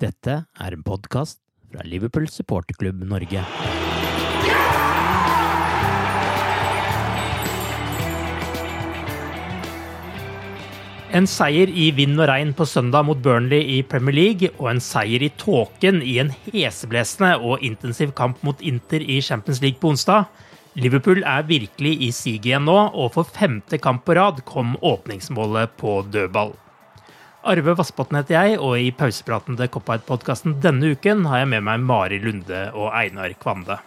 Dette er en podkast fra Liverpool supporterklubb Norge. En seier i vind og regn på søndag mot Burnley i Premier League, og en seier i tåken i en heseblesende og intensiv kamp mot Inter i Champions League på onsdag. Liverpool er virkelig i siget igjen nå, og for femte kamp på rad kom åpningsmålet på dødball. Arve Vassbotn heter jeg, og i pausepraten til Cop-Out-podkasten denne uken har jeg med meg Mari Lunde og Einar Kvande.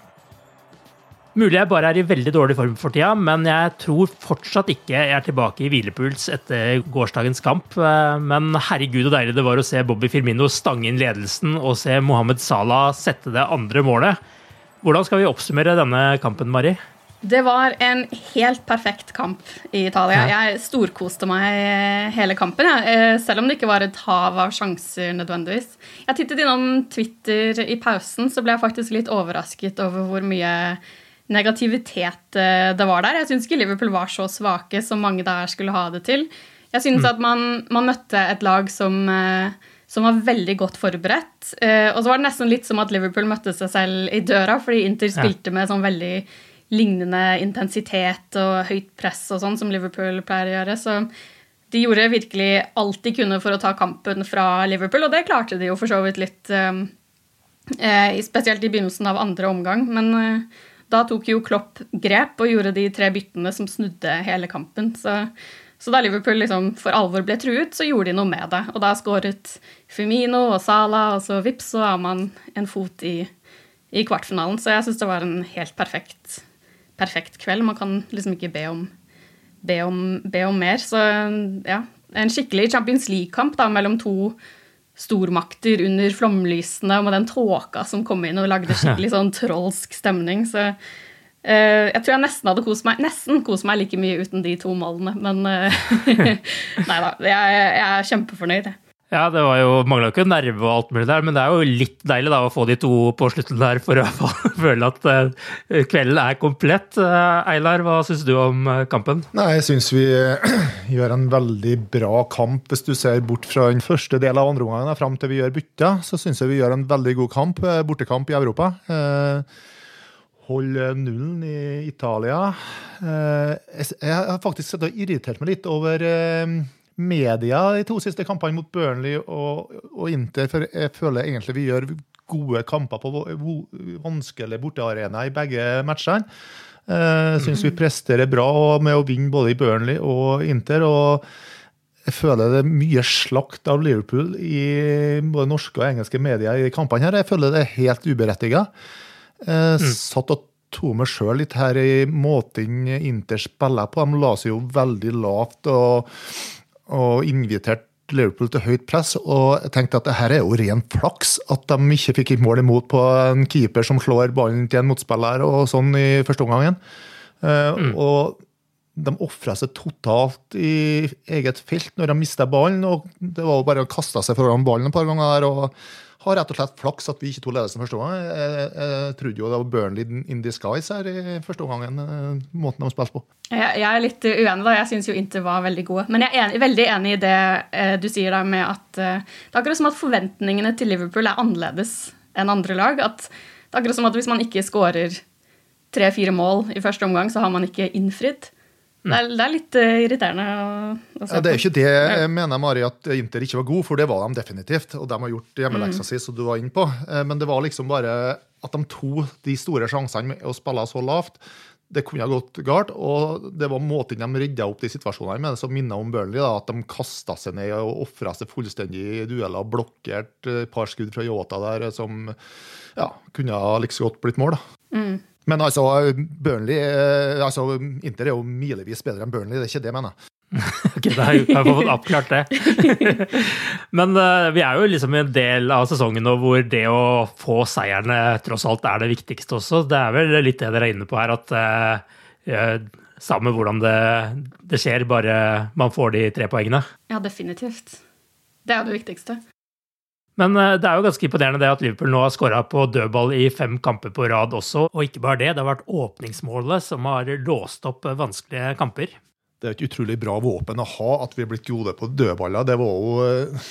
Mulig jeg bare er i veldig dårlig form for tida, men jeg tror fortsatt ikke jeg er tilbake i hvilepuls etter gårsdagens kamp. Men herregud og deilig det var å se Bobby Firmino stange inn ledelsen og se Mohammed Salah sette det andre målet. Hvordan skal vi oppsummere denne kampen, Mari? Det var en helt perfekt kamp i Italia. Jeg storkoste meg hele kampen, jeg. selv om det ikke var et hav av sjanser nødvendigvis. Jeg tittet innom Twitter i pausen, så ble jeg faktisk litt overrasket over hvor mye negativitet eh, det var der. Jeg syns ikke Liverpool var så svake som mange der skulle ha det til. Jeg syns mm. at man, man, møtte et lag som, eh, som, var veldig godt forberedt. Eh, og så var det nesten litt som at Liverpool møtte seg selv i døra, fordi Inter spilte med sånn veldig lignende intensitet og høyt press og sånn som Liverpool pleier å gjøre. Så de gjorde virkelig alt de kunne for å ta kampen fra Liverpool, og det klarte de jo for så vidt litt Spesielt i begynnelsen av andre omgang. Men da tok jo Klopp grep og gjorde de tre byttene som snudde hele kampen. Så, så da Liverpool liksom for alvor ble truet, så gjorde de noe med det. Og da skåret Fumino og Salah, og så vips, så har man en fot i, i kvartfinalen. Så jeg syns det var en helt perfekt, perfekt kveld. Man kan liksom ikke be om, be om, be om mer. Så ja, en skikkelig Champions League-kamp mellom to stormakter under flomlysene og med den tåka som kom inn og lagde skikkelig sånn trolsk stemning. Så uh, jeg tror jeg nesten hadde kost meg nesten kost meg like mye uten de to målene. Men uh, nei da, jeg, jeg, er kjempefornøyd, jeg. Ja, det var jo, mangla ikke nerve og alt mulig der, men det er jo litt deilig da å få de to på slutten der for å føle at uh, kvelden er komplett. Uh, Eilar, hva syns du om uh, kampen? Nei, Jeg syns vi gjør en veldig bra kamp. Hvis du ser bort fra den første delen av andre omgangen fram til vi gjør bytta, så syns jeg vi gjør en veldig god kamp. Bortekamp i Europa. Holde nullen i Italia. Jeg har faktisk irritert meg litt over media de to siste kampene mot Burnley og, og, Inter. For jeg føler egentlig vi gjør gode kamper på vanskelige bortearenaer i begge matchene. Jeg uh, syns vi presterer bra med å vinne både i Burnley og Inter. og jeg føler det er mye slakt av Liverpool i både norske og engelske medier i kampene. her. Jeg føler det er helt uberettiga. Jeg mm. satt og tok meg sjøl litt her i måten Inter spiller på. De la seg jo veldig lavt. og og invitert Liverpool til høyt press. Og jeg tenkte at det her er jo ren flaks at de ikke fikk et mål imot på en keeper som slår ballen til en motspiller og sånn i første omgangen. Eh, mm. Og de ofra seg totalt i eget felt når de mista ballen. og Det var jo bare å kaste seg foran ballen et par ganger. og har rett og slett flaks at vi ikke tok ledelsen første gang. Jeg, jeg, jeg, trodde jo det var Burnley in disguise her i første omgangen, eh, måten de spilte på. Jeg, jeg, er litt uenig, da. Jeg syns jo Inter var veldig gode. Men jeg er enig, veldig enig i det eh, du sier der med at eh, det er akkurat som at forventningene til Liverpool er annerledes enn andre lag. At det er akkurat som at hvis man ikke skårer tre-fire mål i første omgang, så har man ikke innfridd. Det er, det er litt uh, irriterende å, å se. Ja, det er ikke det jeg mener, Mari, at Inter ikke var god, for det var de definitivt. Og de har gjort hjemmeleksa mm. si, som du var inne på. Eh, men det var liksom bare at de to de store sjansene med å spille så lavt, det kunne ha gått galt. Og det var måten de rydda opp de situasjonene med, som minner om Burnley. Da, at de kasta seg ned og ofra seg fullstendig i dueller. Blokkert et par skudd fra Yota der som ja, kunne ha like godt blitt mål. da. Mm. Men altså, Burnley, eh, altså, Inter er jo milevis bedre enn Burnley, det er ikke det jeg mener. ok, da har jeg fått oppklart det. Men uh, vi er jo liksom i en del av sesongen nå hvor det å få seierne tross alt er det viktigste også. Det er vel litt det dere er inne på her, at uh, samme hvordan det, det skjer, bare man får de tre poengene. Ja, definitivt. Det er jo det viktigste. Men eh, det er jo ganske imponerende det at Liverpool nå har skåra på dødball i fem kamper på rad også. Og ikke bare det, det har vært åpningsmålet som har låst opp eh, vanskelige kamper. Det er et utrolig bra våpen å ha at vi er blitt gode på dødballer. Det var jo eh,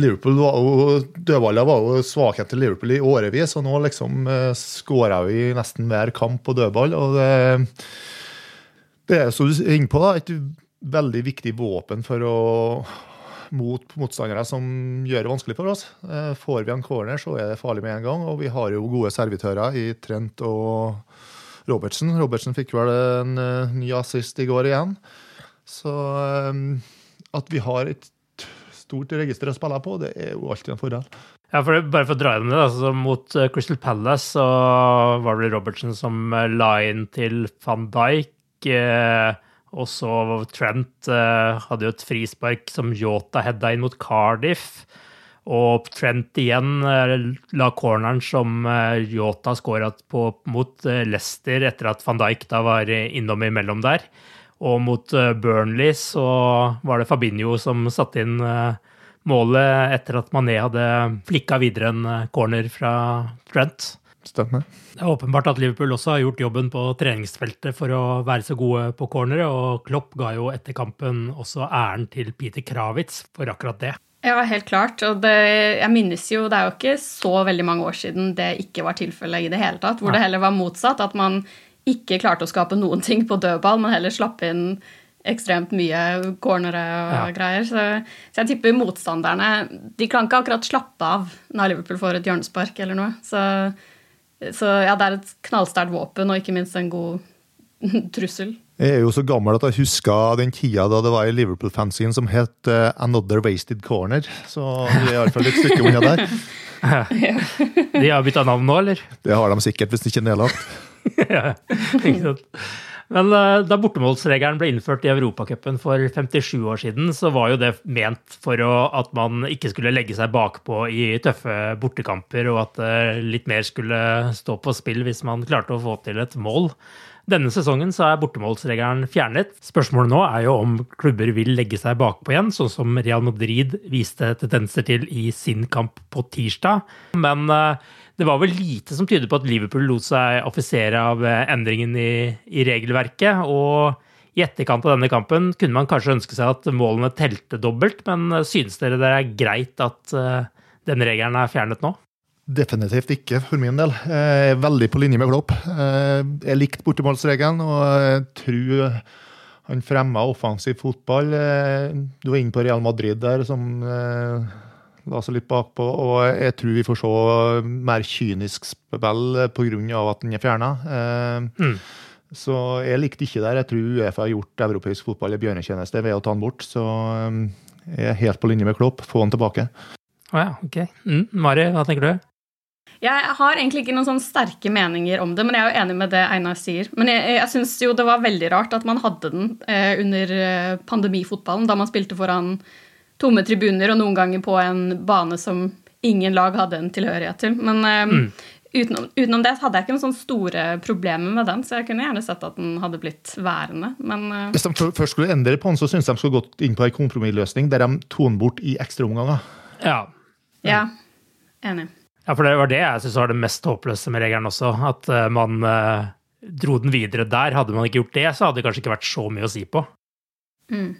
Liverpool var jo, Dødballer var jo svakheten til Liverpool i årevis, og nå liksom skåra vi nesten hver kamp på dødball. og det, det er som du er på, da, et veldig viktig våpen for å mot motstandere som gjør det vanskelig for oss. Eh, får vi en corner, så er det farlig med en gang. Og vi har jo gode servitører i Trent og Robertsen. Robertsen fikk vel en eh, ny assist i går igjen. Så eh, at vi har et stort register å spille på, det er jo alltid en fordel. Ja, for det, bare for å dra gjennom det, altså, Mot Crystal Palace så var det Robertsen som la inn til van Dijk. Eh, og så Trent eh, hadde jo et frispark som Yota heada inn mot Cardiff. Og Trent igjen eh, la corneren som eh, Yota skåra mot Leicester etter at van Dijk da var innom imellom der. Og mot Burnley så var det Fabinho som satte inn målet etter at Mané hadde flikka videre en corner fra Trent. Stemmer. Det er åpenbart at Liverpool også har gjort jobben på treningsfeltet for å være så gode på cornere, og Klopp ga jo etter kampen også æren til Peter Kravitz for akkurat det. Ja, helt klart. Og det, jeg minnes jo, det er jo ikke så veldig mange år siden det ikke var tilfellet i det hele tatt. Hvor Nei. det heller var motsatt. At man ikke klarte å skape noen ting på dødball, men heller slapp inn ekstremt mye cornere og ja. greier. Så, så, jeg tipper motstanderne De kan ikke akkurat slappe av når Liverpool får et hjørnespark eller noe. Så så ja, det er et knallsterkt våpen, og ikke minst en god trussel. Jeg er jo så gammel at jeg husker den tida da det var en Liverpool-fanzine som het uh, Another Wasted Corner. Så vi er iallfall et stykke unna der. de har bytta navn nå, eller? Det har de sikkert, hvis det ikke er nedlagt. ja, ikke sant. Men uh, da bortemålsregelen ble innført i Europacupen for 57 år siden, så var jo det ment for å, at man ikke skulle legge seg bakpå i tøffe bortekamper, og at det litt mer skulle stå på spill hvis man klarte å få til et mål. Denne sesongen så er bortemålsregelen fjernet. Spørsmålet nå er jo om klubber vil legge seg bakpå igjen, sånn som Real Madrid viste tendenser til i sin kamp på tirsdag. Men uh, det var vel lite som tyder på at Liverpool lot seg affisere av eh, endringen i, i, regelverket. Og i etterkant av denne kampen kunne man kanskje ønske seg at målene telte dobbelt, men eh, synes dere det er greit at uh, den regelen er fjernet nå? Definitivt ikke, for min del. Jeg er veldig på linje med Klopp. Jeg likte bortemålsregelen, og jeg tror han fremma offensiv fotball. Du var inne på Real Madrid der, som seg litt bakpå. Og jeg tror vi får se mer kynisk spill pga. at den er fjerna. Eh, mm. Så jeg likte ikke der. Jeg tror Uefa har gjort europeisk fotball en bjørnetjeneste ved å ta den bort. Så eh, jeg er helt på linje med Klopp. Få den tilbake. Å oh ja, ok. Mm. Mari, hva tenker du? Jeg har egentlig ikke noen sånn sterke meninger om det, men jeg er jo enig med det Einar sier. Men jeg, jeg syns jo det var veldig rart at man hadde den eh, under eh, pandemifotballen, da man spilte foran tomme tribuner, og noen ganger på en bane som ingen lag hadde en tilhørighet til. Men eh, mm. utenom, utenom, det hadde jeg ikke noen sånne store problemer med den, så jeg kunne gjerne sett at den hadde blitt værende. Men, uh, Hvis de først skulle endre på den, så syns de skulle gått inn på en kompromissløsning der de toner bort i ekstraomganger. Ja. ja. Enig. Ja, for det var det jeg syns var det mest håpløse med regelen også. At uh, man dro den videre der. Hadde man ikke gjort det, så hadde det kanskje ikke vært så mye å si på. Mm.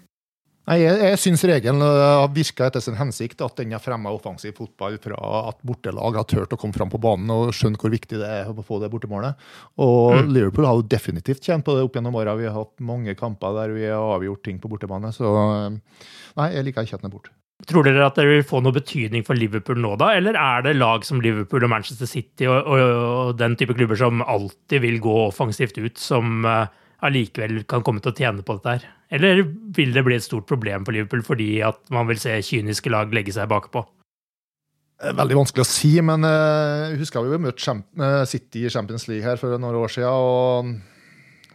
Nei, Jeg, jeg syns regelen har virka etter sin hensikt, at den har fremma offensiv fotball fra at bortelag har turt å komme fram på banen og skjønne hvor viktig det er å få det bortemålet. Og mm. Liverpool har jo definitivt tjent på det opp gjennom åra. Vi har hatt mange kamper der vi har avgjort ting på bortebane. Så nei, jeg liker ikke at den er borte. Tror dere at det vil få noe betydning for Liverpool nå, da? Eller er det lag som Liverpool og Manchester City og, og, og den type klubber som alltid vil gå offensivt ut, som uh, allikevel kan komme til å tjene på dette her? Eller vil det bli et stort problem for Liverpool fordi at man vil se kyniske lag legge seg bakpå? Veldig vanskelig å si, men jeg husker vi møtte City i Champions League her for noen år siden. og Eh,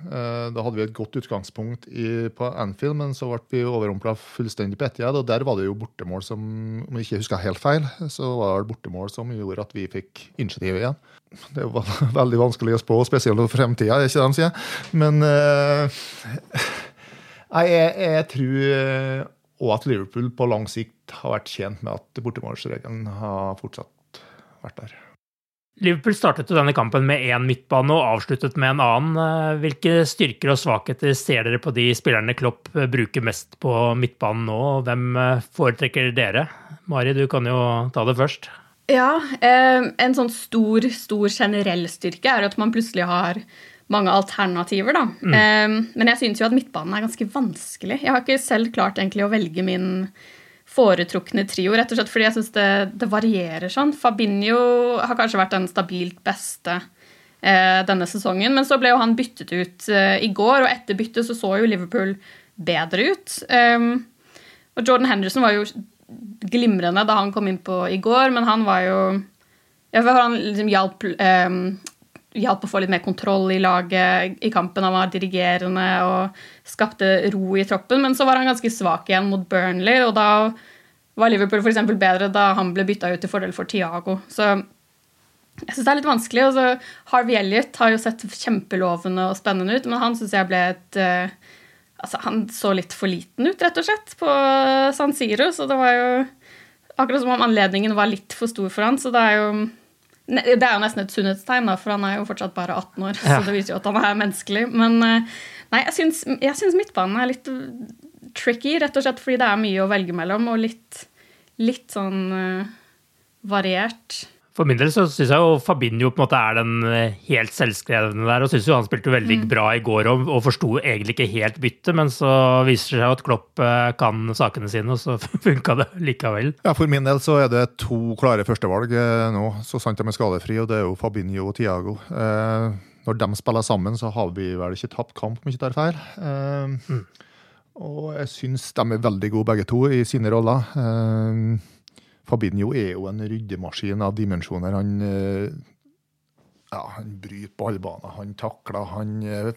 da hadde vi et godt utgangspunkt i, på Anfield, men så ble vi overrumpla fullstendig på Etiad. Og der var det jo bortemål som, om jeg ikke husker helt feil, så var det bortemål som gjorde at vi fikk initiativet igjen. Det jo veldig vanskelig å spå, spesielt for fremtida, er ikke det de sier? Men uh, jeg, jeg, tror òg at Liverpool på lang sikt har vært tjent med at bortemålsregelen har fortsatt vært der. Liverpool startet jo denne kampen med én midtbane og avsluttet med en annen. Eh, hvilke styrker og svakheter ser dere på de spillerne Klopp eh, bruker mest på midtbanen nå? Hvem eh, foretrekker dere? Mari, du kan jo ta det først. Ja, en sånn stor, stor generell styrke er at man plutselig har mange alternativer, da. Mm. Men jeg syns jo at midtbanen er ganske vanskelig. Jeg har ikke selv klart egentlig å velge min foretrukne trio, rett og slett fordi jeg syns det, det, varierer sånn. Fabinho har kanskje vært den stabilt beste eh, denne sesongen, men så ble jo han byttet ut eh, i går, og etter byttet så så jo Liverpool bedre ut. Um, og Jordan Henderson var jo glimrende da han kom inn på i går, men han var jo ja, Han liksom hjalp um, hjalp å få litt mer kontroll i laget i kampen. Han var dirigerende og skapte ro i troppen, men så var han ganske svak igjen mot Burnley, og da var Liverpool for bedre da han ble bytta ut til fordel for Tiago. Så jeg syns det er litt vanskelig. Og så Harvey Elliot har jo sett kjempelovende og spennende ut, men han syns jeg ble et uh, Altså, han så litt for liten ut, rett og slett, på San Siro, så det var jo akkurat som om anledningen var litt for stor for han, så det er jo det er jo nesten et sunnhetstegn, for han er jo fortsatt bare 18 år. Ja. Så det viser jo at han er menneskelig. Men eh, nei, jeg syns, jeg syns midtbanen er litt tricky, rett og slett fordi det er mye å velge mellom, og litt, litt sånn uh, variert. For min del så syns jeg jo Fabinho på en måte er den eh, helt selvskrevne der. Og syns jo han spilte veldig mm. bra i går og, og forsto egentlig ikke helt byttet. Men så viser det seg at Klopp eh, kan sakene sine, og så funka det likevel. Ja, For min del så er det to klare førstevalg eh, nå, så sant de er skadefrie. Og det er jo Fabinho og Tiago. Eh, når de spiller sammen, så har vi vel ikke tapt kamp, om ikke tar feil. Eh, mm. Og jeg syns de er veldig gode begge to i sine roller. Eh, Fabinho er jo en ryddemaskin av dimensjoner. Han, eh, ja, han bryter ballbaner, han takler, han eh,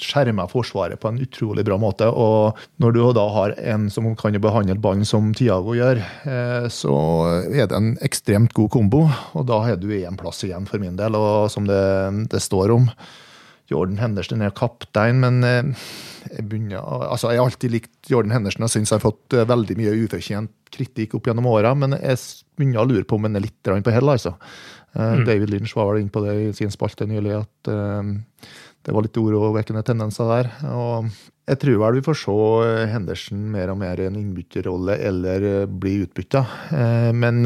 skjermer Forsvaret på en utrolig bra måte. Og når du da har en som kan behandle ballen som Tiago gjør, eh, så er det en ekstremt god kombo. Og da har du én plass igjen for min del, og som det, det står om. Jordan Henderson er kaptein, men jeg, begynner, altså jeg har alltid likt Jordan Henderson og syns jeg har fått veldig mye ufortjent kritikk opp gjennom åra, men jeg begynner å lure på om han er litt på hell. altså. Uh, mm. David Lynch var vel inne på det i sin spalte nylig, at uh, det var litt urovekkende tendenser der. og Jeg tror vel vi får se eh, Henderson mer og mer i en innbytterrolle eller bli utbytta. Uh, men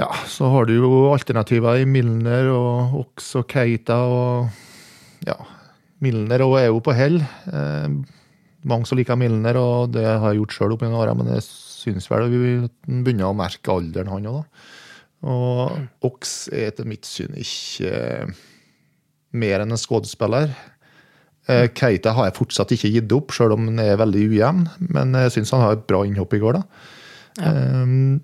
ja, så har du jo alternativer i Milner og også Keita og ja, Milner er jo på hell. Mange som liker Milner, og det har jeg gjort sjøl opp gjennom åra, men jeg syns vel vi begynner å merke alderen, han òg, da. Og Ox er etter mitt syn ikke mer enn en skuespiller. Eh, Keita har jeg fortsatt ikke gitt opp, sjøl om han er veldig ujevn. Men jeg syns han har et bra innhopp i går, da. Ja. Um,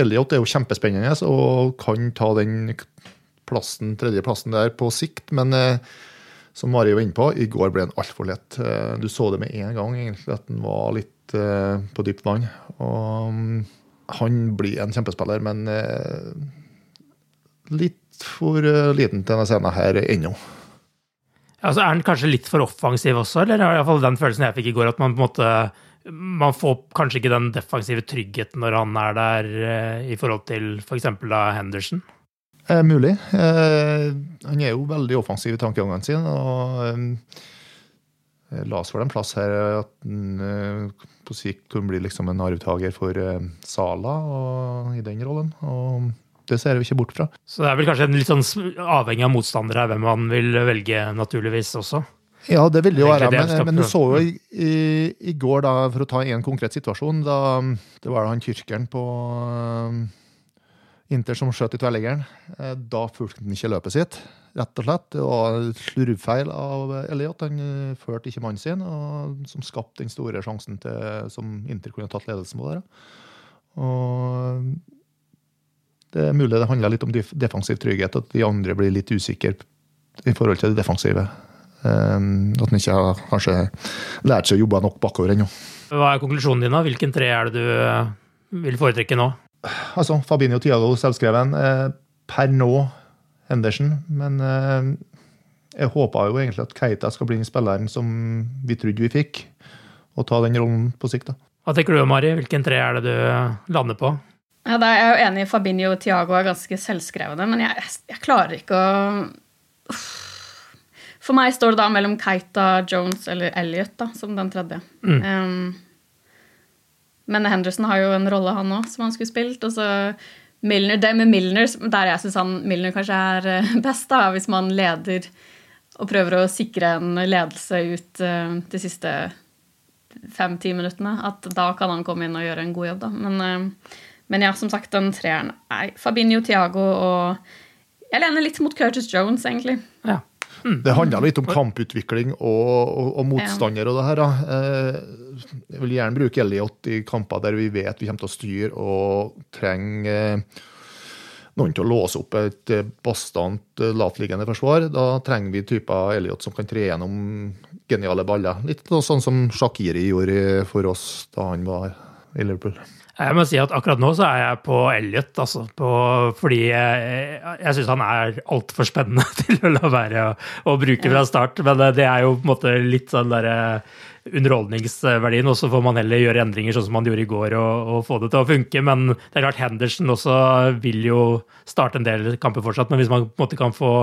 Elliot er jo kjempespennende og kan ta den plassen, tredjeplassen der på sikt. Men uh, som Mari var inne på, i går ble han altfor lett. Uh, du så det med en gang, egentlig, at han var litt uh, på dypt vann. Og um, han blir en kjempespiller, men litt for eh, liten til denne scenen her ennå. Altså, er han kanskje litt for offensiv også, eller er i hvert fall den følelsen jeg fikk i går, at man på en måte man får kanskje ikke den defensive tryggheten når han er der, eh, i forhold til f.eks. For Henderson? Eh, mulig. Eh, han er jo veldig offensiv i tankegangene sine. og eh, La oss få en plass her at han eh, på sikt kan bli liksom en arvtaker for eh, Sala og, i den rollen. og Det ser vi ikke bort fra. Så det er vel kanskje en litt sånn avhengig av motstandere her, hvem man vil velge, naturligvis også. Ja, det vil det jo være. Men, men du så jo i, i, i går, da, for å ta en konkret situasjon, da det var han tyrkeren på uh, Inter som skjøt i tverrliggeren. Uh, Da fulgte han ikke løpet sitt, rett og slett. Det var slurvfeil av Elliot. Han uh, førte ikke mannen sin, og, som skapte den store sjansen til, som Inter kunne tatt ledelsen på. der. Og det er mulig det handler litt om defensiv trygghet, at de andre blir litt usikre i forhold til det defensive. Um, at han ikke har kanskje lært seg å jobbe nok bakover ennå. Hva er konklusjonen din, da? Hvilken tre er det du eh, vil foretrekke nå? Altså, Fabinho Tiago selvskreven. Eh, per nå Henderson. Men eh, jeg håpa jo egentlig at Keita skal bli den spilleren som vi trodde vi fikk, og ta den rollen på sikt. da. Hva tenker du, Mari? Hvilken tre er det du lander på? Ja, da er jeg jo enig i Fabinho og Tiago er ganske selvskrevne, men jeg, jeg klarer ikke å Uff. For meg står det da mellom Keita, Jones eller Elliot da, som den tredje. Um, men Henderson har jo en rolle, han òg, som han skulle spilt. Og så Milner, det med Milner, der jeg syns Milner kanskje er eh, best, da, hvis man leder og prøver å sikre en ledelse ut uh, de siste fem-ti minuttene, at da kan han komme inn og gjøre en god jobb, da. Men, uh, men ja, som sagt, den treeren er Fabinho, Thiago og Jeg lener litt mot Curtis Jones, egentlig. Ja. Det handler litt om kamputvikling og, og, og motstander og det her. da. Eh, Jeg vil gjerne bruke Elliot i kamper der vi vet vi kommer til å styre og trenger eh, noen til å låse opp et eh, bastant lavtliggende forsvar. Da trenger vi typer Elliot som kan tre gjennom geniale baller. Litt sånn som Shakiri gjorde for oss da han var i Liverpool. Jeg må si at akkurat nå så er jeg på Elliot, altså. På, fordi jeg, jeg syns han er altfor spennende til å la være å, å bruke fra start. Men det, det er jo på en måte litt sånn derre underholdningsverdien, og så får man heller gjøre endringer sånn som man gjorde i går, og, og få det til å funke. Men det er klart Henderson også vil jo starte en del kamper fortsatt. Men hvis man på en måte kan få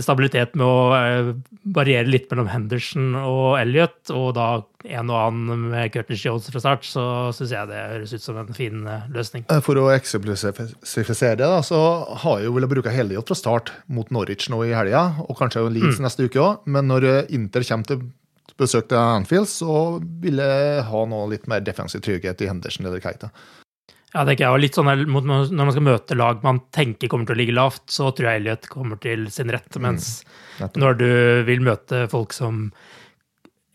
stabilitet med å eh, variere litt mellom Henderson og Elliot, og da en og annen med Curtis Jones fra start, så syns jeg det høres ut som en fin eh, løsning. Eh, For å eksemplifisere det, så har jeg jo villet bruke Elliot fra start mot Norwich nå i helga, og kanskje Leeds neste uke òg. Men når Inter kommer til besøk til Anfield, så vil jeg ha noe litt mer defensiv trygghet i Henderson eller Keita. Ja, tenker jeg, og litt sånn Når man skal møte lag man tenker kommer til å ligge lavt, så tror jeg Elliot kommer til sin rett. Mens mm, når du vil møte folk som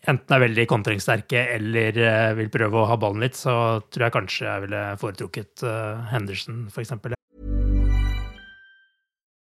enten er veldig kontringssterke eller eh, vil prøve å ha ballen litt, så tror jeg kanskje jeg ville foretrukket eh, Henderson, for eksempel.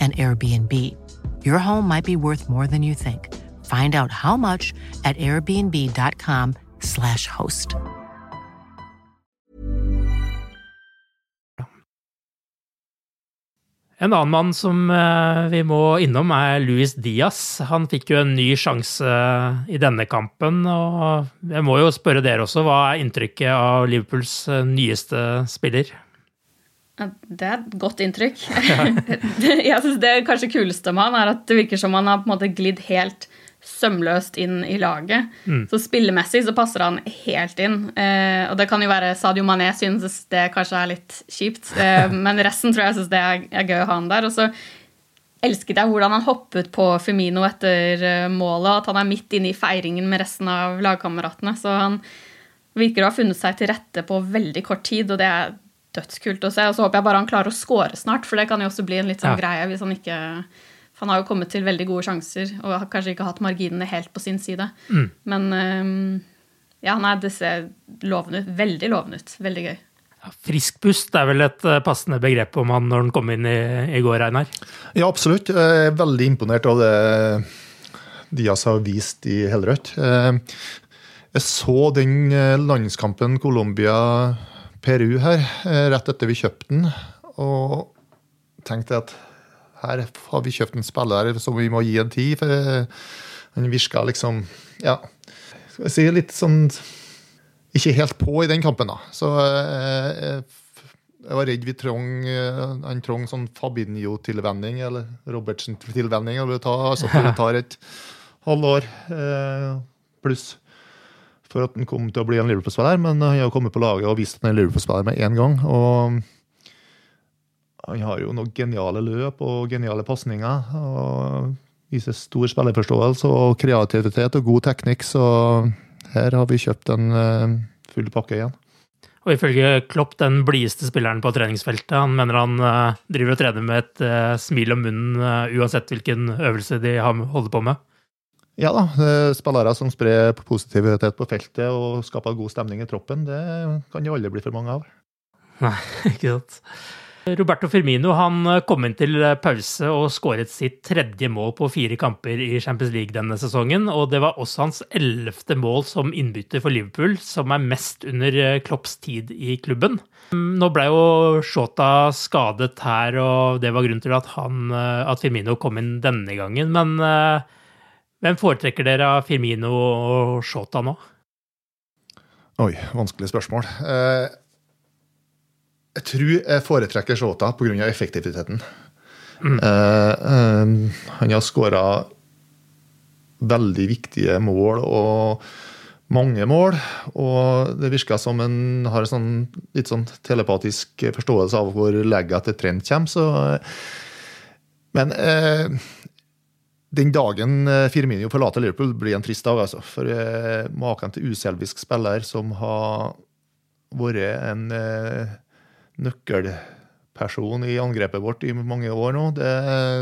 an Airbnb. Your home might be worth more than you think. Find out how much at airbnb.com/slash host. En annen mann som eh, vi må innom, er Luis Diaz. Han fikk jo en ny sjanse i denne kampen. og Jeg må jo spørre dere også, hva er inntrykket av Liverpools eh, nyeste spiller? Det er et godt inntrykk. Jeg synes Det kanskje kuleste med han er at det virker som han har på en måte glidd helt sømløst inn i laget. Mm. Så spillemessig så passer han helt inn. Eh, og det kan jo være Sadio Mané synes det kanskje er litt kjipt, eh, men resten tror jeg synes det er, er gøy å ha han der. Og så elsket jeg hvordan han hoppet på Firmino etter eh, målet, og at han er midt inne i feiringen med resten av lagkameratene. Så han virker å ha funnet seg til rette på veldig kort tid, og det er dødskult å se. Og så håper jeg bare han klarer å score snart, for det kan jo også bli en litt sånn Ja. greie hvis han ikke For han har jo kommet til veldig gode sjanser og har kanskje ikke hatt marginene helt på sin side. Mm. Men øhm, ja, nei, det ser lovende ut. Veldig lovende ut. Veldig gøy. Frisk pust er vel et eh, passende begrep om han når han kom inn i, i går, Einar? Ja, absolutt. Jeg er veldig imponert av det Diaz har vist i helrødt. Eh, Jeg så den landskampen landskampen Colombia-Peru her eh, rett etter vi kjøpte den, og tenkte at her har vi kjøpt en spiller som vi må gi en tid, for eh, han virka liksom Ja, skal jeg si litt sånn Ikke helt på i den kampen, da. Så eh, jeg jeg var redd vi trong, han trong sånn Fabinho-tilvenning, eller Robertsen-tilvenning. altså Det tar et halvår pluss for at han kom til å bli en Liverpool-spiller. Men han har kommet på laget og vist at han er Liverpool-spiller med én gang. Og han har jo noen geniale løp og geniale pasninger. og Viser stor spillerforståelse og kreativitet og god teknikk. Så her har vi kjøpt en eh, full pakke igjen. Og ifølge Klopp den blideste spilleren på treningsfeltet. Han mener han eh, driver og trener med et eh, smil om munnen eh, uansett hvilken øvelse de holder på med. Ja da, spillere som sprer positivitet på feltet og skaper god stemning i troppen, det kan jo aldri bli for mange av. Nei, ikke sant. Roberto Firmino han kom inn til pause og skåret sitt tredje mål på fire kamper i Champions League denne sesongen. Og det var også hans ellevte mål som innbytter for Liverpool, som er mest under Klopps tid i klubben. Nå ble jo Shota skadet her, og det var grunnen til at, han, at Firmino kom inn denne gangen. Men eh, hvem foretrekker dere av Firmino og Shota nå? Oi, vanskelig spørsmål. Eh, Jeg tror jeg foretrekker Shota pga. effektiviteten. Mm. Eh, eh, han har skåra veldig viktige mål og mange mål. Og det virker som han har en sånn, litt sånn telepatisk forståelse av hvor legget til trend kommer. Så, men eh, den dagen eh, Firmino forlater Liverpool, blir en trist dag. altså. For eh, maken til uselvisk spiller som har vært en eh, nøkkelperson i angrepet vårt i mange år nå, det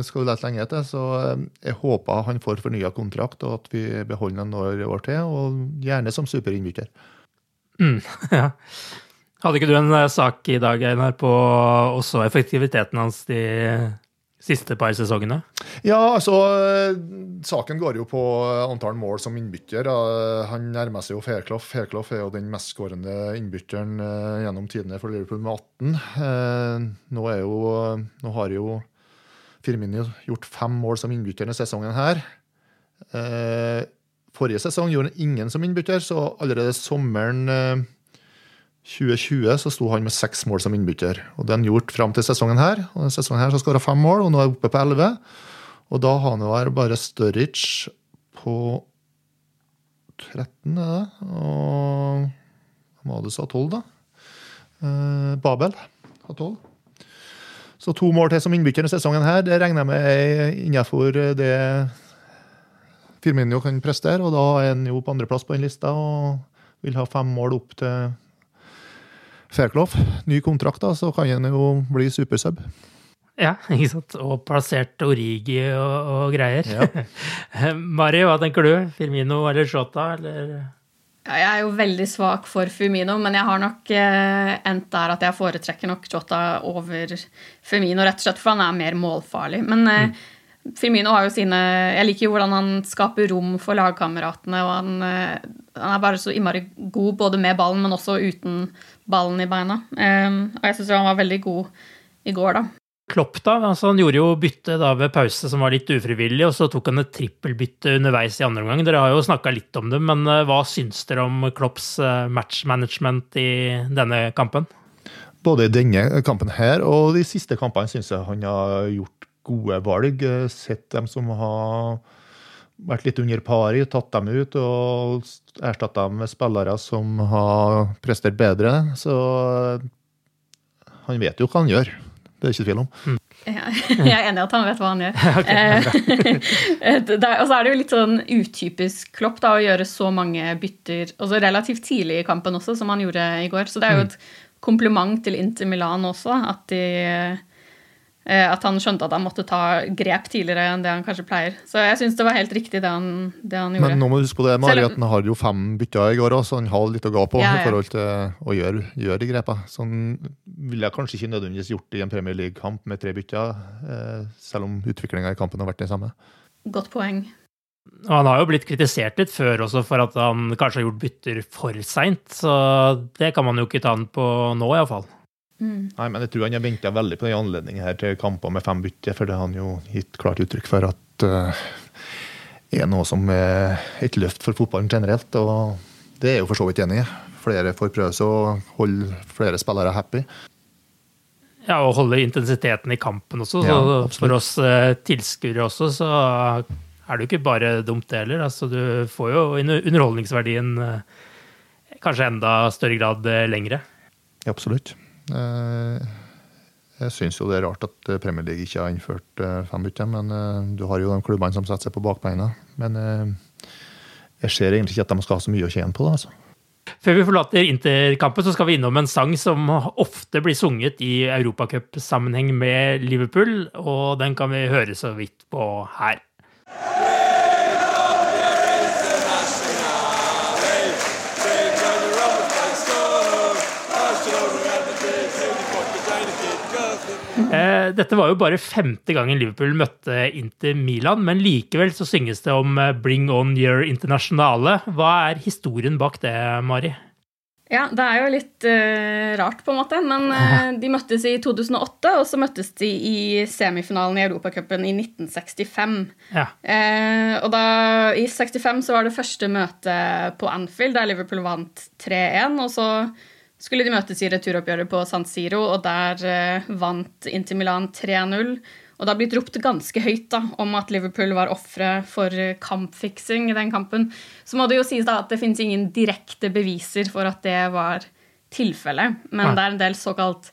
skal vi lete lenge etter. Så eh, jeg håper han får fornya kontrakt, og at vi beholder ham noen år til. Og gjerne som superinnbytter. Mm, ja. Hadde ikke du en eh, sak i dag, Einar, på også effektiviteten hans de siste par sesongene? Ja, altså Saken går jo på antall mål som innbytter. Han nærmer seg jo Fairclough. Fairclough er jo den mestskårende innbytteren gjennom tidene for Liverpool med 18. Nå, er jo, nå har jo Firmini gjort fem mål som innbytter denne sesongen her. Forrige sesong gjorde han ingen som innbytter, så allerede sommeren 2020 så sto han med seks mål som innbytter. Og Det har han gjort fram til sesongen her. Og denne sesongen her så skåra fem mål, og nå er han oppe på elleve. Og da har han jo bare Sturridge på 13, er det? Og du sa? 12, da? Eh, Babel har 12. Så to mål til som innbytter denne sesongen her, det regner jeg med er innenfor det Firmino kan prestere. Og da er han jo på andreplass på den lista og vil ha fem mål opp til Fairclough. Ny kontrakt, da, så kan han jo bli supersub. Ja, ikke sant. Og plassert Origi og, og greier. Ja. Mari, hva tenker du? Firmino eller Shota, eller? Ja, jeg er jo veldig svak for Firmino, men jeg har nok eh, endt der at jeg foretrekker nok Jota over Firmino, rett og slett for han er mer målfarlig. Men eh, mm. Firmino har jo sine Jeg liker jo hvordan han skaper rom for lagkameratene. og han, eh, han, er bare så innmari god både med ballen, men også uten ballen i beina. Um, og jeg syns han var veldig god i går, da. Klopp, da? Altså, han gjorde jo bytte da ved pause som var litt ufrivillig, og så tok han et trippelbytte underveis i andre omgang. Dere har jo snakka litt om det, men uh, hva syns dere om Klopps uh, matchmanagement i denne kampen? Både i denne kampen her og de siste kampene syns jeg han har gjort gode valg. Eh, sett dem som har vært litt under pari, tatt dem ut og erstatta dem med spillere som har prestert bedre. Så han vet jo hva han gjør. Det er ikke tvil om. Mm. Jeg er enig i at han vet hva han gjør. og så er det jo litt sånn utypisk Klopp da, å gjøre så mange bytter også relativt tidlig i kampen også, som han gjorde i går. Så det er jo mm. et kompliment til Inter Milan også, at de Eh, at han skjønte at han måtte ta grep tidligere enn det han kanskje pleier. Så jeg syns det var helt riktig det han, det han, gjorde. Men nå må du huske på det, Mari, at han har jo fem bytter i går òg, så han har litt å gå på ja, ja. i forhold til å gjøre, gjøre de grepa. Så han ville jeg kanskje ikke nødvendigvis gjort det i en Premier League-kamp med tre bytter, eh, selv om utviklinga i kampen har vært den samme. Godt poeng. Og han har jo blitt kritisert litt før også for at han kanskje har gjort bytter for seint, så det kan man jo ikke ta han på nå, iallfall. Mm. Nei, men jeg tror han har venta veldig på den anledningen her til kamper med fem bytter, for det har han jo gitt klart uttrykk for at uh, er noe som er et løft for fotballen generelt. Og det er jeg jo for så vidt enig i. Flere får prøve seg å holde flere spillere happy. Ja, og holde intensiteten i kampen også. Så ja, for oss uh, tilskuere også, så er det jo ikke bare dumt, det heller. Altså, du får jo underholdningsverdien uh, kanskje enda større grad lengre. Ja, absolutt. Eh, jeg syns jo det er rart at Premier League ikke har innført eh, fem bytter, men eh, du har jo de klubbene som setter seg på bakbeina. Men jeg ser egentlig ikke at de skal ha så mye å tjene på det. altså. Før vi forlater Interkampen, så skal vi innom en sang som ofte blir sunget i europacupsammenheng med Liverpool, og den kan vi høre så vidt på her. Dette var jo bare femte gangen Liverpool møtte Inter Milan, men likevel så synges det om eh, 'Bring on your internasjonale'. Hva er historien bak det, Mari? Ja, det er jo litt uh, rart, på en måte. Men uh, de møttes i 2008, og så møttes de i semifinalen i Europacupen i 1965. Ja. Uh, og da, i 65 så var det første møte på Anfield, der Liverpool vant 3-1. Og så skulle de møtes i returoppgjøret på San Siro, og der eh, vant Inter Milan 3-0. Og det har blitt ropt ganske høyt da, om at Liverpool var ofre for kampfiksing i den kampen. Så må det jo sies da at det finnes ingen direkte beviser for at det var tilfellet. Men ja. det er en del såkalt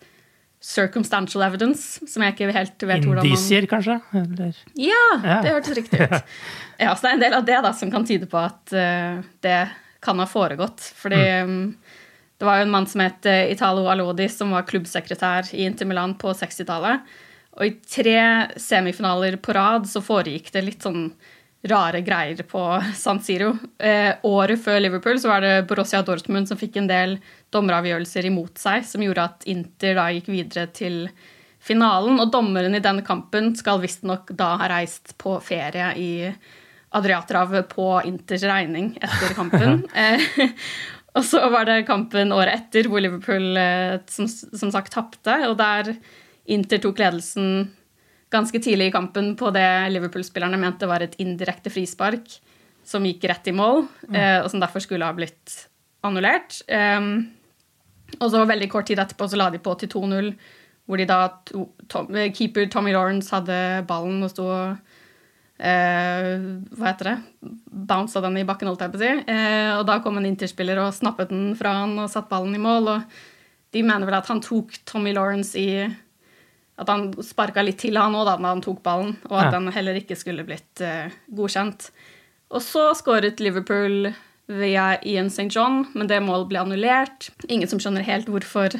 circumstantial evidence, som jeg ikke helt vet hvordan man Indisier, kanskje? Eller? Ja, det hørtes riktig ut. ja, så det er en del av det da som kan tyde på at uh, det kan ha foregått. Fordi mm. Det var jo en mann som het eh, Italo Alodi, som var klubbsekretær i Inter Milan på 60-tallet. Og i tre semifinaler på rad så foregikk det litt sånn rare greier på San Siro. Eh, året før Liverpool så var det Borussia Dortmund som fikk en del dommeravgjørelser imot seg, som gjorde at Inter da gikk videre til finalen. Og dommeren i denne kampen skal visstnok da ha reist på ferie i Adriaterhavet på Inters regning etter kampen. Eh, og så var det kampen året etter hvor Liverpool eh, som, som sagt tapte. Og der Inter tok ledelsen ganske tidlig i kampen på det Liverpool-spillerne mente var et indirekte frispark som gikk rett i mål, mm. og som derfor skulle ha blitt annullert. Um, og så veldig kort tid etterpå så la de på til 2-0, hvor de da to, tom, keeper Tommy Lawrence hadde ballen og sto og eh, Hva heter det? Bounsa den i bakken, holdt jeg på å si. Uh, og da kom en interspiller og snappet den fra han og satte ballen i mål. Og de mener vel at han tok Tommy Lawrence i At han sparka litt til han òg da han tok ballen, og at Ja. den heller ikke skulle blitt uh, godkjent. Og så skåret Liverpool via Ian St. John, men det målet ble annullert. Ingen som skjønner helt hvorfor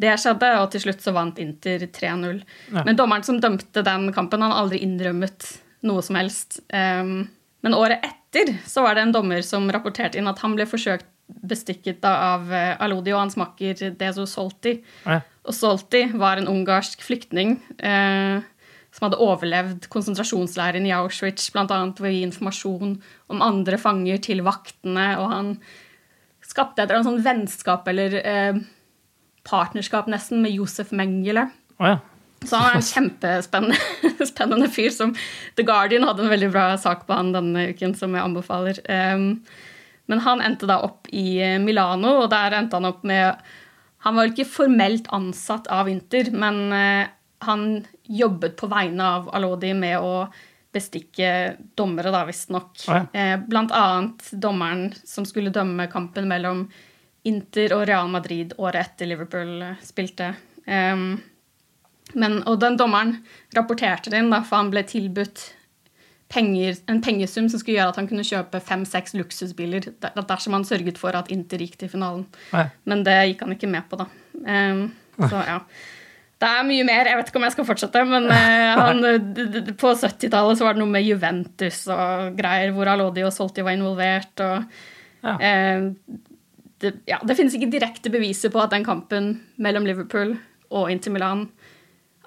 det skjedde, og til slutt så vant Inter 3-0. Ja. Men dommeren som dømte den kampen, han har aldri innrømmet noe som helst. Um, men året etter så var det en dommer som rapporterte inn at han ble forsøkt bestikket av eh, Alodi og hans makker Dezo Solti. Ja. Og Solti var en ungarsk flyktning eh, som hadde overlevd konsentrasjonsleiren i Auschwitz, bl.a. ved å gi informasjon om andre fanger til vaktene, og han skapte et eller annet sånn vennskap eller eh, partnerskap nesten med Josef Mengele. Å ja. Så han er en kjempespennende spennende fyr som The Guardian hadde en veldig bra sak på han denne uken, som jeg anbefaler. Um, men han endte da opp i eh, Milano, og der endte han opp med Han var ikke formelt ansatt av Inter, men eh, han jobbet på vegne av Alodi med å bestikke dommere, da, visstnok. Å ja. Eh, blant annet dommeren som skulle dømme kampen mellom Inter og Real Madrid året etter Liverpool spilte. Um, men, og den dommeren rapporterte det inn, da, for han ble tilbudt penger, en pengesum som skulle gjøre at han kunne kjøpe fem-seks luksusbiler der- dersom han sørget for at Inter gikk til finalen. Nei. Men det gikk han ikke med på, da. Um, så ja. Det er mye mer. Jeg vet ikke om jeg skal fortsette, men uh, han, på 70-tallet så var det noe med Juventus og greier, hvor Alodi og Solti var involvert. og Ja. eh, det, ja, det finnes ikke direkte beviser på at den kampen mellom Liverpool og Inter Milan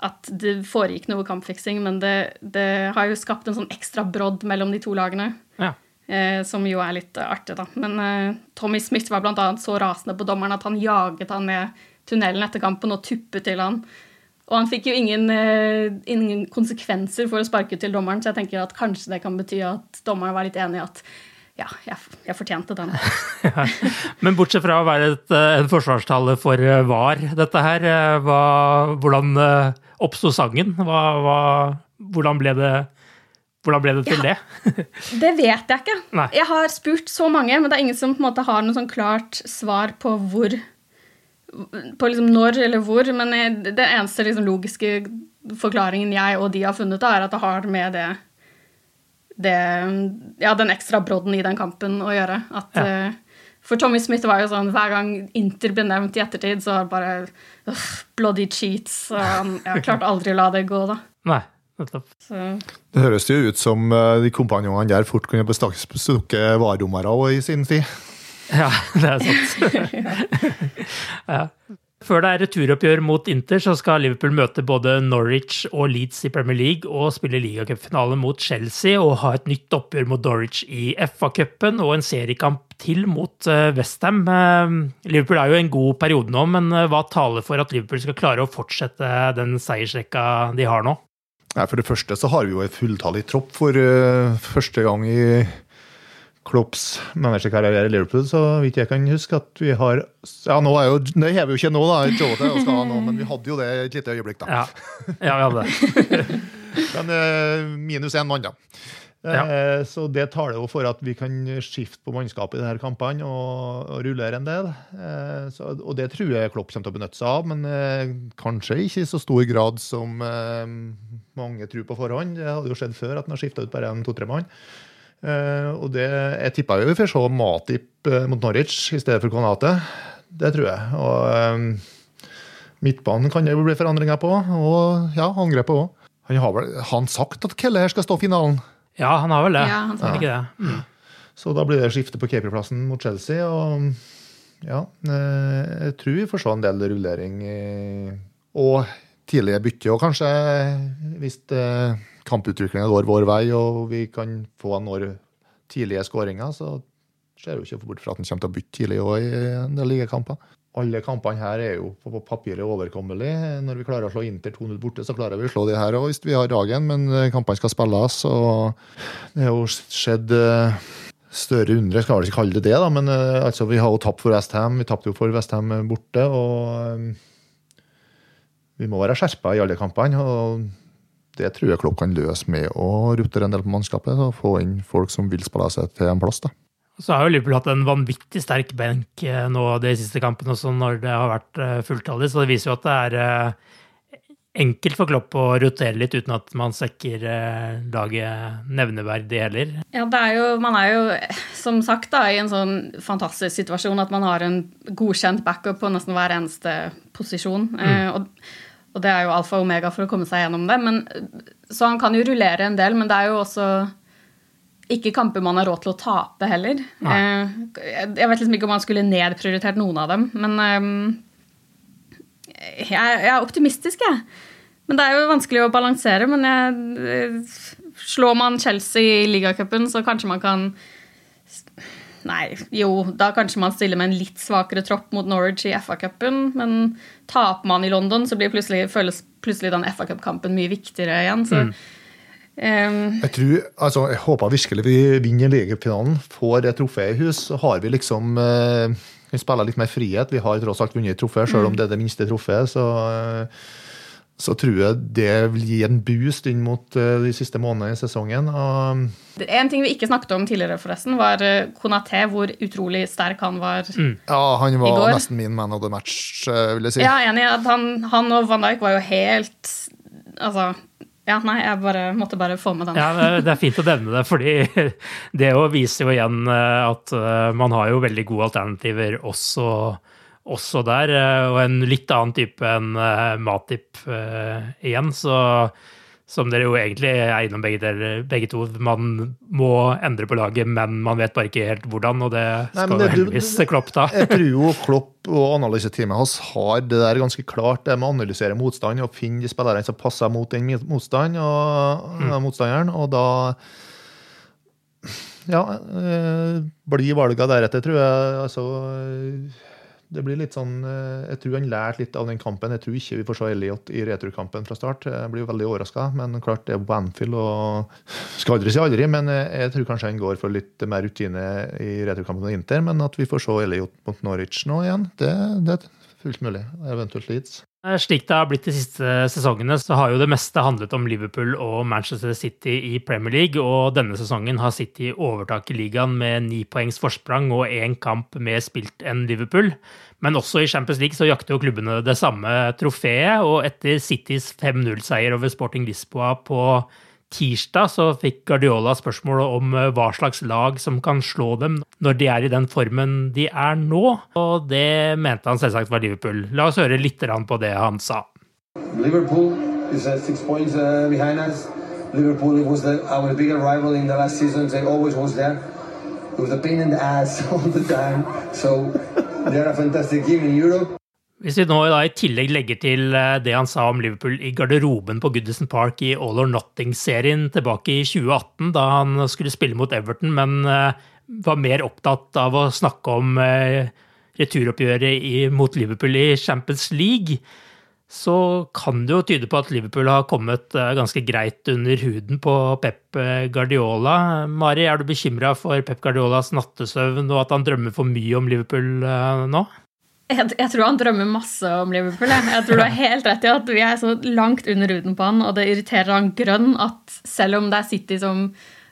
at det foregikk noe kampfiksing, men det, det har jo skapt en sånn ekstra brodd mellom de to lagene. Ja. Eh, som jo er litt eh, artig, da. Men eh, Tommy Smith var annet så rasende på dommeren at han jaget han ned tunnelen etter kampen og tuppet til han. Og han fikk jo ingen, eh, ingen konsekvenser for å sparke til dommeren, så jeg tenker at kanskje det kan bety at dommeren var litt enig i at ja, jeg, jeg fortjente den. Men bortsett fra å være et, eh, en forsvarstale for eh, VAR, dette her, hva, hvordan oppsto sangen? Hva, hva, hvordan, ble det, hvordan ble det til det? Det vet jeg ikke. Nei. Jeg har spurt så mange, men det er ingen som på en måte har noe sånn klart svar på hvor På liksom når eller hvor. Men jeg- den eneste liksom logiske forklaringen jeg og de har funnet, da, er at det har med det, det Ja, den ekstra brodden i den kampen å gjøre. At Ja. eh, For Tommy Smith var jo sånn hver gang Inter ble nevnt i ettertid, så var det bare uff, bloody cheats. Og han jeg klarte aldri å la det gå, da. Nei, nettopp. Så Det høres jo ut som eh, de kompanjongene der fort kunne bestukket vardommere òg i sin tid. Ja, det er sant. ja. Før det er returoppgjør mot Inter, så skal Liverpool møte både Norwich og Leeds i Premier League og spille ligacupfinale mot Chelsea og ha et nytt oppgjør mot Norwich i FA-cupen og en seriekamp til mot Westham. Liverpool er jo en god periode nå, men eh, hva taler for at Liverpool skal klare å fortsette den seiersrekka de har nå? Nei, For det første så har vi jo en fulltallig tropp for eh, første gang i Klopps managerkarriere i Liverpool, så vidt jeg kan huske at vi har Ja, nå er jo, det vi jo ikke nå, da, Jota og skal ha nå, men vi hadde jo det et lite øyeblikk, da. Ja, ja vi hadde det. Men eh, minus én mann, da. Eh, Så det taler jo for at vi kan skifte på mannskapet i disse kampene og, og rullere en del. Eh, så, og det tror jeg Klopp kommer til å benytte seg av, men eh, kanskje ikke i så stor grad som mange tror på forhånd. Det hadde jo skjedd før at han har skifta ut bare en to-tre mann. Eh, og det, jeg tippa jo vi får se Matip eh, mot Norwich i stedet for Konate. Det tror jeg. Og um, midtbanen kan det jo bli forandringer på, og ja, angrepet òg. Han har vel han sagt at Kelle her skal stå i finalen? Ja, han har vel det. Ja, han han ikke det? Mm. Så da blir det skifte på keeperplassen mot Chelsea. Og ja, eh, jeg tror vi får se en del rullering. i- Og tidlige bytte. Og kanskje hvis uh, kamputviklinga går vår vei og vi kan få når tidlige skåringer, så ser jo ikke bort fra at han kommer til å bytte tidlig òg i en del ligakamper. Alle kampene her er jo på papiret overkommelige. Når vi klarer å slå Inter 2-0 borte, så klarer vi å slå de her òg hvis vi har dagen, men kampene skal spilles. og Det har jo skjedd større undre, skal vel ikke kalle det det, da, men altså, vi har jo tapt for Westham. Vi tapte jo for Westham borte. og vi må være skjerpa i alle kampene. og Det tror jeg Klopp kan løse med å rutere en del på mannskapet og få inn folk som vil spille seg til en plass. da. Så har jo Liverpool hatt en vanvittig sterk benk eh, nå de siste kampene, også når det har vært eh, fulltallig. Så det viser jo at det er eh, enkelt for Klopp å rotere litt uten at man svekker laget nevneverdig heller. Ja, er jo, man er jo som sagt da, i en sånn fantastisk situasjon at man har en godkjent backup på nesten hver eneste posisjon. Mm. og og det er jo alfa og omega for å komme seg gjennom det. Men, så han kan jo rullere en del, men det er jo også ikke kamper man har råd til å tape heller. Nei. jeg vet liksom ikke om han skulle nedprioritert noen av dem, men ehm, jeg, er optimistisk, jeg. Men det er jo vanskelig å balansere. Men jeg, eh, slår man Chelsea i ligacupen, så kanskje man kan Nei, jo, da kanskje man stiller med en litt svakere tropp mot Norwich i FA-cupen. Men taper man i London, så blir plutselig, føles plutselig den FA-cupkampen mye viktigere igjen. Så, mm. um, jeg, tror, altså, jeg håper virkelig vi vinner ligafinalen, får et trofé i hus. Så har vi liksom uh, Vi spiller litt mer frihet. Vi har tross alt vunnet trofé, selv om mm. det er det minste trofeet. Så uh, så tror jeg det vil gi en boost inn mot eh, de siste månedene i sesongen. en ting vi ikke snakket om tidligere, forresten, var eh, Konaté, hvor utrolig sterk han var mm. Ja, han var nesten min man of the match, eh, vil jeg si. Ja, enig. Han, han, og Van Dijk var jo helt Altså ja, nei, jeg bare, måtte bare få med den. Ja, Det er fint å nevne det, fordi det viser jo igjen at man har jo veldig gode alternativer også også der. Eh, og en litt annen type enn eh, Matip uh, igjen. Så som dere jo egentlig er innom begge, begge, to. Man må endre på laget, men man vet bare ikke helt hvordan, og det skal Nei, det, heldigvis Klopp ta. jeg tror jo Klopp og analyseteamet hans har det der ganske klart, det med å analysere motstand og finne de spillerne som passer mot den motstand og, mm. motstanderen, og da ja, blir valga deretter, tror jeg. altså det blir litt sånn, eh, Jeg tror han lærte litt av den kampen. Jeg tror ikke vi får se Elliot i returkampen fra start. Jeg blir veldig overraska, men klart det er på Anfield og Skal aldri si aldri, men jeg tror kanskje han går for litt mer rutine i returkampen med Inter. Men at vi får se Elliot mot Norwich nå igjen, det, det er fullt mulig. Eventuelt Leeds. Slik det har blitt de siste sesongene, så har jo det meste handlet om Liverpool og Manchester City i Premier League, og denne sesongen har City overtak i ligaen med ni poengs forsprang og én kamp mer spilt enn Liverpool. Men også i Champions League så jakter jo klubbene det samme trofeet, og etter Citys 5-0-seier over Sporting Lisboa på tirsdag så fikk Guardiola spørsmålet om eh, hva slags lag som kan slå dem når de er i den formen de er nå, og det mente han selvsagt var Liverpool. La oss høre litt på det han sa. Liverpool is uh, six points uh, behind us. Liverpool was the, our bigger rival in the last season. They always was there. It was a pain in the ass all the time. So they're a fantastic team in Europe. Hvis vi nå da i tillegg legger til eh, det han sa om Liverpool i garderoben på Goodison Park i All or Nothing-serien tilbake i 2018, da han skulle spille mot Everton, men eh, var mer opptatt av å snakke om eh, returoppgjøret mot Liverpool i Champions League, så kan det jo tyde på at Liverpool har kommet ganske greit under huden på Pep Guardiola. Mari, er du bekymra for Pep Guardiolas nattesøvn og at han drømmer for mye om Liverpool nå? Jeg, jeg, tror han drømmer masse om Liverpool. Jeg, jeg tror du har helt rett i at vi er så langt under huden på han, og det irriterer han grønn at selv om det er City som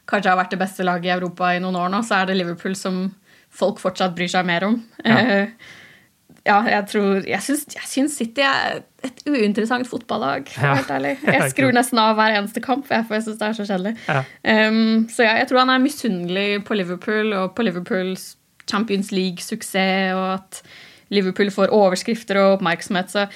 kanskje har vært det beste laget i Europa i noen år nå, så er det Liverpool som folk fortsatt bryr seg mer om. Ja, uh, ja jeg tror Jeg syns, City er et uinteressant fotballag, ja. helt ærlig. Jeg skrur nesten av hver eneste kamp, for jeg syns det er så kjedelig. Ja. Um, så ja, jeg tror han er misunnelig på Liverpool og på Liverpools Champions League-suksess, og at Liverpool får overskrifter og oppmerksomhet. Så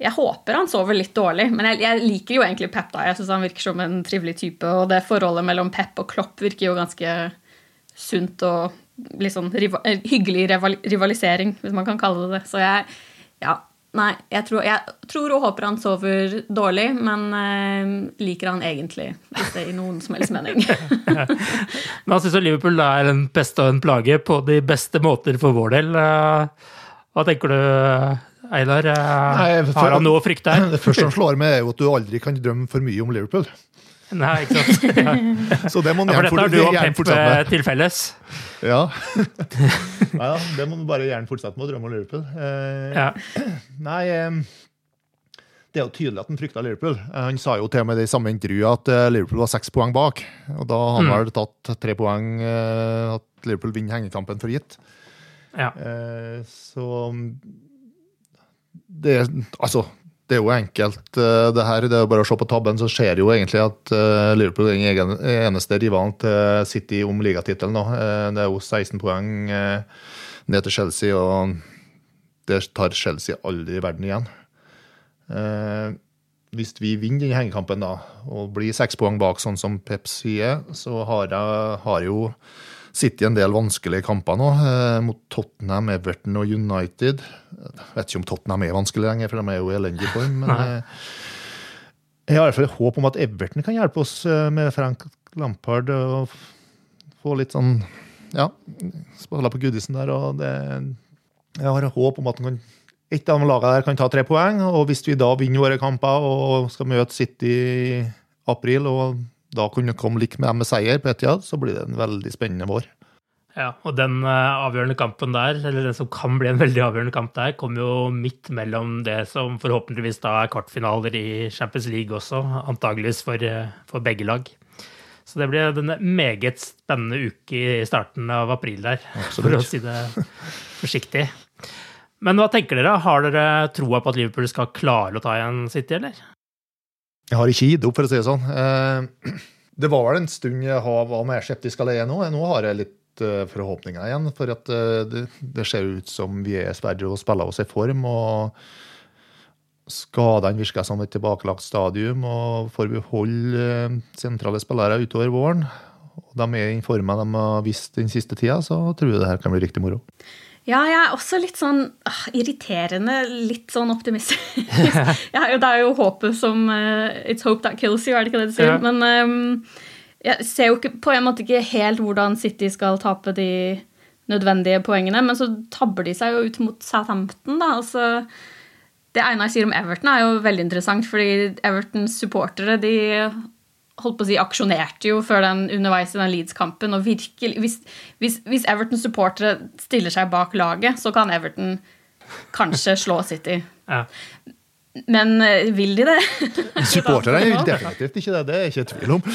jeg håper han sover litt dårlig. Men jeg, jeg liker jo egentlig Pep. da. Jeg syns han virker som en trivelig type. Og det forholdet mellom Pep og Klopp virker jo ganske sunt og litt sånn rival, hyggelig rival, rivalisering, hvis man kan kalle det det. Så jeg, ja, Nei, jeg tror, jeg tror, og håper han sover dårlig, men uh, liker han egentlig, hvis det er i noen som helst mening. men han syns Liverpool er en pest og en plage på de beste måter for vår del. Uh, hva tenker du, Einar? For, har han noe å frykte her? Det første som slår meg, er jo at du aldri kan drømme for mye om Liverpool. Nei, ikke sant. Ja. Så det må man gjerne, ja, for dette har du og Pep eh, til felles. Ja. ja. Det må man bare gjerne fortsette med å drømme om Liverpool. Eh, ja. Nei eh, det er jo tydelig at han frykta Liverpool. Eh, han sa jo til og med det i samme intervjuet at eh, Liverpool var seks poeng bak. Og da har han mm. vel tatt tre poeng at Liverpool vinner hengekampen for gitt. Ja. Så det Altså, det er jo enkelt, eh, det her. Det er bare å se på tabben, så ser jo egentlig at eh, Liverpool er den eneste rivalen til City om ligatittelen nå. Eh, det er jo 16 poeng ned til Chelsea, og det tar Chelsea aldri i verden igjen. Hvis vi vinner denne hengekampen da, og blir seks poeng bak, sånn som Pep sier, så har, jeg, har jo City en del vanskelige kamper nå, eh, mot Tottenham, Everton og United. Jeg vet ikke om Tottenham er vanskelig lenger, for de er jo i elendig form. Men eh, jeg har i hvert fall håp om at Everton kan hjelpe oss eh, med Frank Lampard og få litt sånn Ja, spille på Goodison der. og det, Jeg har håp om at kan, et av lagene der kan ta tre poeng. Og hvis vi da vinner våre kamper og skal møte City i april og da kunne komme like med med seier på Etiad, så blir det en veldig spennende vår. Ja, og den uh, avgjørende kampen der, eller den som kan bli en veldig avgjørende kamp der, kommer jo midt mellom det som forhåpentligvis da er kvartfinaler i Champions League også, antageligvis for, uh, for begge lag. Så det blir en meget spennende uke i starten av april der, Absolutt. for å si det forsiktig. Men hva tenker dere? Har dere troa på at Liverpool skal klare å ta igjen City, eller? Jeg har ikke gitt opp, for å si det sånn. Eh, det var vel en stund jeg var mer skeptisk allerede nå. Nå har jeg litt eh, forhåpninger igjen. For at eh, det, det ser ut som vi er sverre og spiller oss i form. og Skadene virker som et tilbakelagt stadium. og Får vi holde sentrale spillere utover våren, og de er i formen de har vist den siste tida, så tror jeg det her kan bli riktig moro. Ja, jeg er også litt sånn uh, irriterende, litt sånn optimistisk. ja, det er jo håpet som uh, It's hope that kills you, er det ikke det du sier? Ja. Men um, jeg ser jo ikke, på en måte ikke helt hvordan City skal tape de nødvendige poengene, men så tabber de seg jo ut mot Southampton, da. Altså, det Einar sier om Everton, er jo veldig interessant, fordi Evertons supportere de holdt på å si, aksjonerte jo før den underveis i den Leeds-kampen. og virkelig, Hvis, hvis, hvis Everton-supportere stiller seg bak laget, så kan Everton kanskje slå City. Ja. Men eh, vil de det? Supportere er definitivt ikke det. Det er jeg ikke tvil om.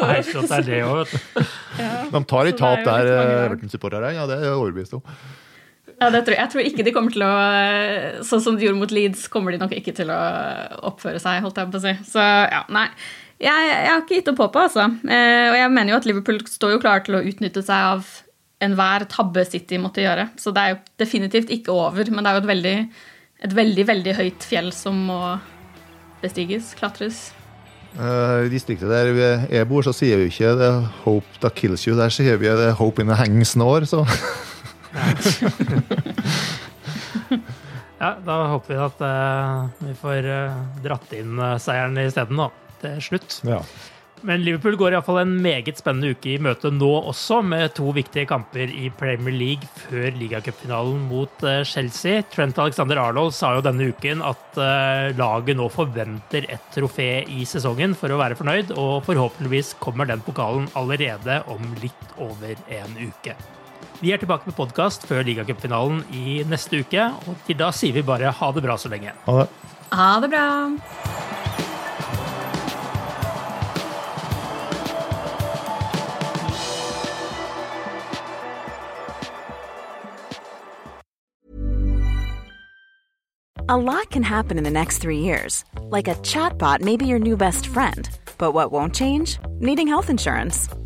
Nei, så det er det òg, De tar et tap der, eh, Everton-supportere. Ja, det er jeg overbevist om. Ja, tror jeg. jeg. tror ikke de kommer til å Sånn som de gjorde mot Leeds, kommer de nok ikke til å oppføre seg, holdt jeg på å si. Så ja, nei. Jeg, jeg har ikke gitt opp håpet, altså. Eh, og jeg mener jo at Liverpool står jo klar til å utnytte seg av enhver tabbe City måtte gjøre. Så det er jo definitivt ikke over, men det er jo et veldig, et veldig, veldig høyt fjell som må bestiges, klatres. Uh, I distriktet der jeg bor, så sier vi ikke 'the hope that kills you'. Der sier vi 'the hope in the hanging snore'. ja, da håper vi at uh, vi får uh, dratt inn uh, seieren isteden, da. Til slutt. Ja. Men Liverpool går iallfall en meget spennende uke i møte nå også, med to viktige kamper i Premier League før ligacupfinalen mot Chelsea. Trent Alexander Arnold sa jo denne uken at laget nå forventer et trofé i sesongen for å være fornøyd, og forhåpentligvis kommer den pokalen allerede om litt over en uke. Vi er tilbake med podkast før ligacupfinalen i neste uke. Og til da sier vi bare ha det bra så lenge. Ha det. Ha det bra. A lot can happen in the next three years. Like a chatbot may be your new best friend. But what won't change? Needing health insurance.